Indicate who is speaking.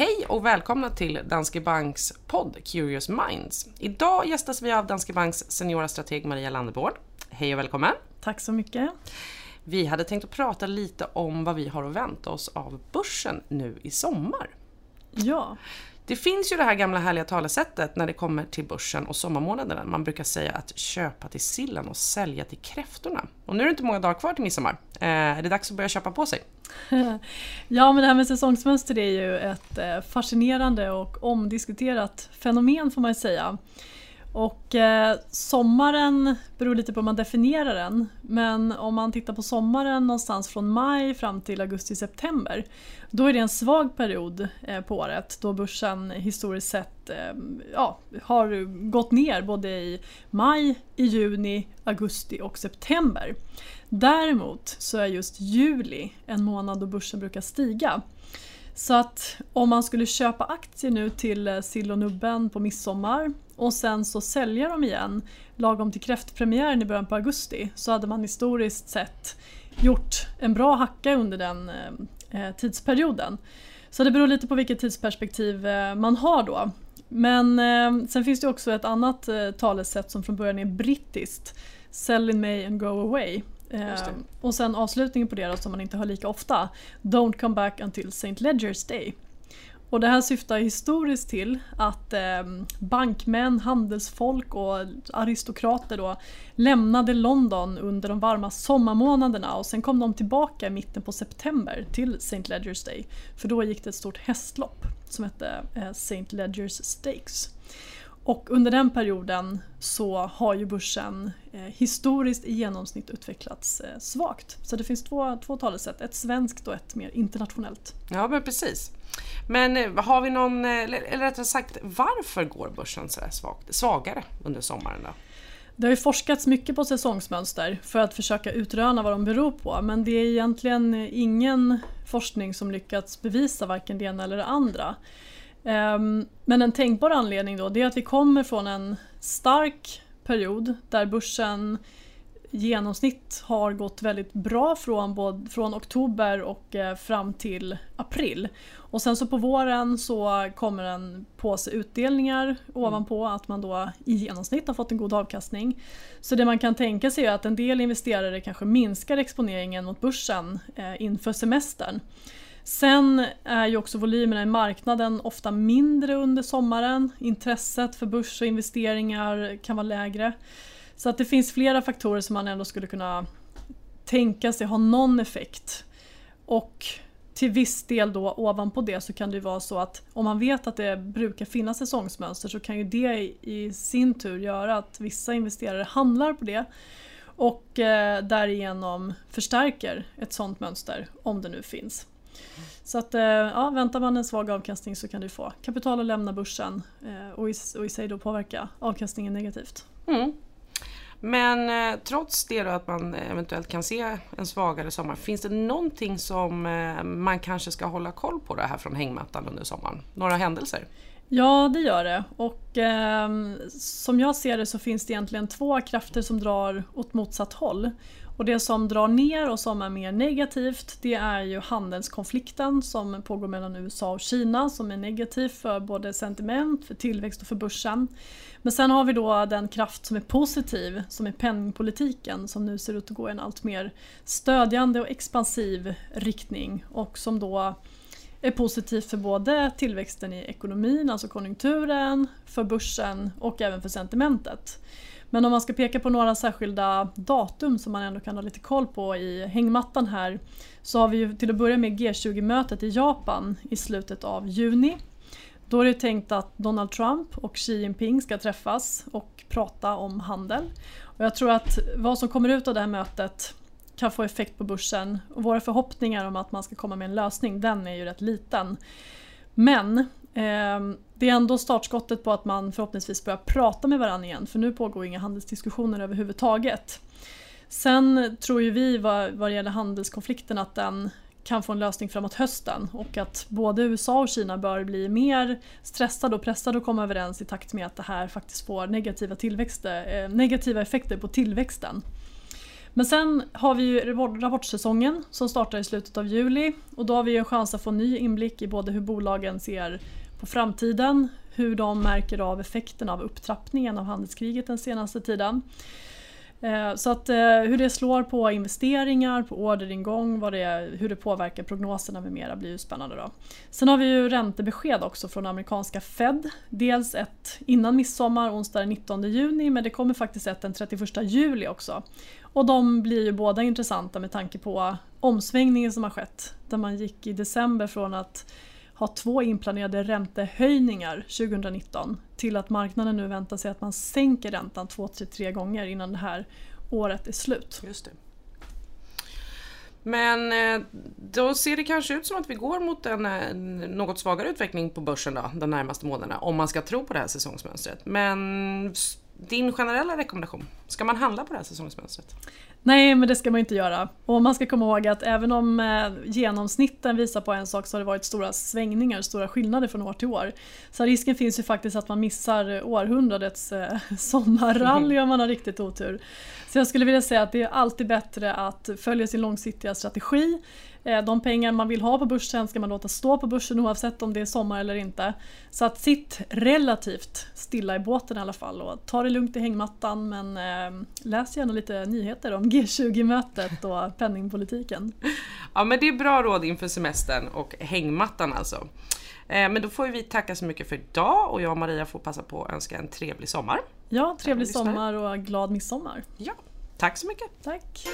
Speaker 1: Hej och välkomna till Danske Banks podd Curious Minds. Idag gästas vi av Danske Banks seniora strateg Maria Landegård. Hej och välkommen!
Speaker 2: Tack så mycket!
Speaker 1: Vi hade tänkt att prata lite om vad vi har att vänta oss av börsen nu i sommar.
Speaker 2: Ja.
Speaker 1: Det finns ju det här gamla härliga talesättet när det kommer till börsen och sommarmånaderna. Man brukar säga att köpa till sillen och sälja till kräftorna. Och nu är det inte många dagar kvar till midsommar. Eh, är det dags att börja köpa på sig?
Speaker 2: ja, men det här med säsongsmönster är ju ett eh, fascinerande och omdiskuterat fenomen får man säga. Och eh, sommaren beror lite på hur man definierar den. Men om man tittar på sommaren någonstans från maj fram till augusti-september. Då är det en svag period eh, på året då börsen historiskt sett eh, ja, har gått ner både i maj, i juni, augusti och september. Däremot så är just juli en månad då börsen brukar stiga. Så att om man skulle köpa aktier nu till eh, sill och nubben på midsommar och sen så sälja dem igen lagom till kräftpremiären i början på augusti så hade man historiskt sett gjort en bra hacka under den eh, eh tidsperioden. Så det beror lite på vilket tidsperspektiv eh, man har då. Men eh, sen finns det också ett annat eh, talesätt som från början är brittiskt. Sell in May and go away. Eh, och sen avslutningen på det då, som man inte hör lika ofta. Don't come back until St. Ledgers Day. Och det här syftar historiskt till att eh, bankmän, handelsfolk och aristokrater då lämnade London under de varma sommarmånaderna och sen kom de tillbaka i mitten på september till St. Ledgers Day. För då gick det ett stort hästlopp som hette eh, St. Ledgers Stakes. Och under den perioden så har ju börsen eh, historiskt i genomsnitt utvecklats eh, svagt. Så det finns två, två talesätt, ett svenskt och ett mer internationellt.
Speaker 1: Ja men precis. Men eh, har vi någon, eh, eller rättare sagt varför går börsen så svagt, svagare under sommaren då?
Speaker 2: Det har ju forskats mycket på säsongsmönster för att försöka utröna vad de beror på men det är egentligen ingen forskning som lyckats bevisa varken det ena eller det andra. Ehm, men en tänkbar anledning då det är att vi kommer från en stark period där börsen genomsnitt har gått väldigt bra från, både, från oktober och eh, fram till april. Och sen så på våren så kommer en påse utdelningar mm. ovanpå att man då i genomsnitt har fått en god avkastning. Så det man kan tänka sig är att en del investerare kanske minskar exponeringen mot börsen eh, inför semestern. Sen är ju också volymerna i marknaden ofta mindre under sommaren. Intresset för börs och investeringar kan vara lägre. Så att det finns flera faktorer som man ändå skulle kunna tänka sig ha någon effekt. Och till viss del då ovanpå det så kan det vara så att om man vet att det brukar finnas säsongsmönster så kan ju det i sin tur göra att vissa investerare handlar på det och eh, därigenom förstärker ett sådant mönster om det nu finns. Så att, eh, ja, väntar man en svag avkastning så kan du få kapital att lämna börsen eh, och, i, och i sig då påverka avkastningen negativt.
Speaker 1: Mm. Men eh, trots det då att man eventuellt kan se en svagare sommar, finns det någonting som eh, man kanske ska hålla koll på det här från hängmattan under sommaren? Några händelser?
Speaker 2: Ja, det gör det. Och eh, som jag ser det så finns det egentligen två krafter som drar åt motsatt håll. Och det som drar ner och som är mer negativt det är ju handelskonflikten som pågår mellan USA och Kina som är negativ för både sentiment, för tillväxt och för börsen. Men sen har vi då den kraft som är positiv som är penningpolitiken som nu ser ut att gå i en allt mer stödjande och expansiv riktning och som då är positivt för både tillväxten i ekonomin, alltså konjunkturen, för börsen och även för sentimentet. Men om man ska peka på några särskilda datum som man ändå kan ha lite koll på i hängmattan här så har vi ju till att börja med G20-mötet i Japan i slutet av juni. Då är det tänkt att Donald Trump och Xi Jinping ska träffas och prata om handel. Och jag tror att vad som kommer ut av det här mötet kan få effekt på börsen och våra förhoppningar om att man ska komma med en lösning den är ju rätt liten. Men Ehm, det är ändå startskottet på att man förhoppningsvis börjar prata med varandra igen för nu pågår inga handelsdiskussioner överhuvudtaget. Sen tror ju vi vad, vad gäller handelskonflikten att den kan få en lösning framåt hösten och att både USA och Kina bör bli mer stressade och pressade att komma överens i takt med att det här faktiskt får negativa, eh, negativa effekter på tillväxten. Men sen har vi ju rapportsäsongen som startar i slutet av juli och då har vi en chans att få ny inblick i både hur bolagen ser på framtiden, hur de märker av effekten av upptrappningen av handelskriget den senaste tiden. Eh, så att eh, hur det slår på investeringar, på orderingång, vad det, hur det påverkar prognoserna med mera blir ju spännande. Då. Sen har vi ju räntebesked också från amerikanska Fed. Dels ett innan midsommar, onsdag den 19 juni, men det kommer faktiskt ett den 31 juli också. Och de blir ju båda intressanta med tanke på omsvängningen som har skett. Där man gick i december från att ha två inplanerade räntehöjningar 2019 till att marknaden nu väntar sig att man sänker räntan två till tre gånger innan det här året är slut.
Speaker 1: Just det. Men eh, då ser det kanske ut som att vi går mot en, en något svagare utveckling på börsen då, de närmaste månaderna om man ska tro på det här säsongsmönstret. Men din generella rekommendation, ska man handla på det här säsongsmönstret?
Speaker 2: Nej, men det ska man inte göra. Och man ska komma ihåg att även om eh, genomsnitten visar på en sak så har det varit stora svängningar, stora skillnader från år till år. Så risken finns ju faktiskt att man missar eh, århundradets eh, sommarrally om man har riktigt otur. Så jag skulle vilja säga att det är alltid bättre att följa sin långsiktiga strategi de pengar man vill ha på börsen ska man låta stå på börsen oavsett om det är sommar eller inte. Så att sitt relativt stilla i båten i alla fall och ta det lugnt i hängmattan men eh, läs gärna lite nyheter om G20-mötet och penningpolitiken.
Speaker 1: Ja men det är bra råd inför semestern och hängmattan alltså. Eh, men då får vi tacka så mycket för idag och jag och Maria får passa på att önska en trevlig sommar.
Speaker 2: Ja, trevlig sommar och glad midsommar.
Speaker 1: Ja, tack så mycket.
Speaker 2: Tack.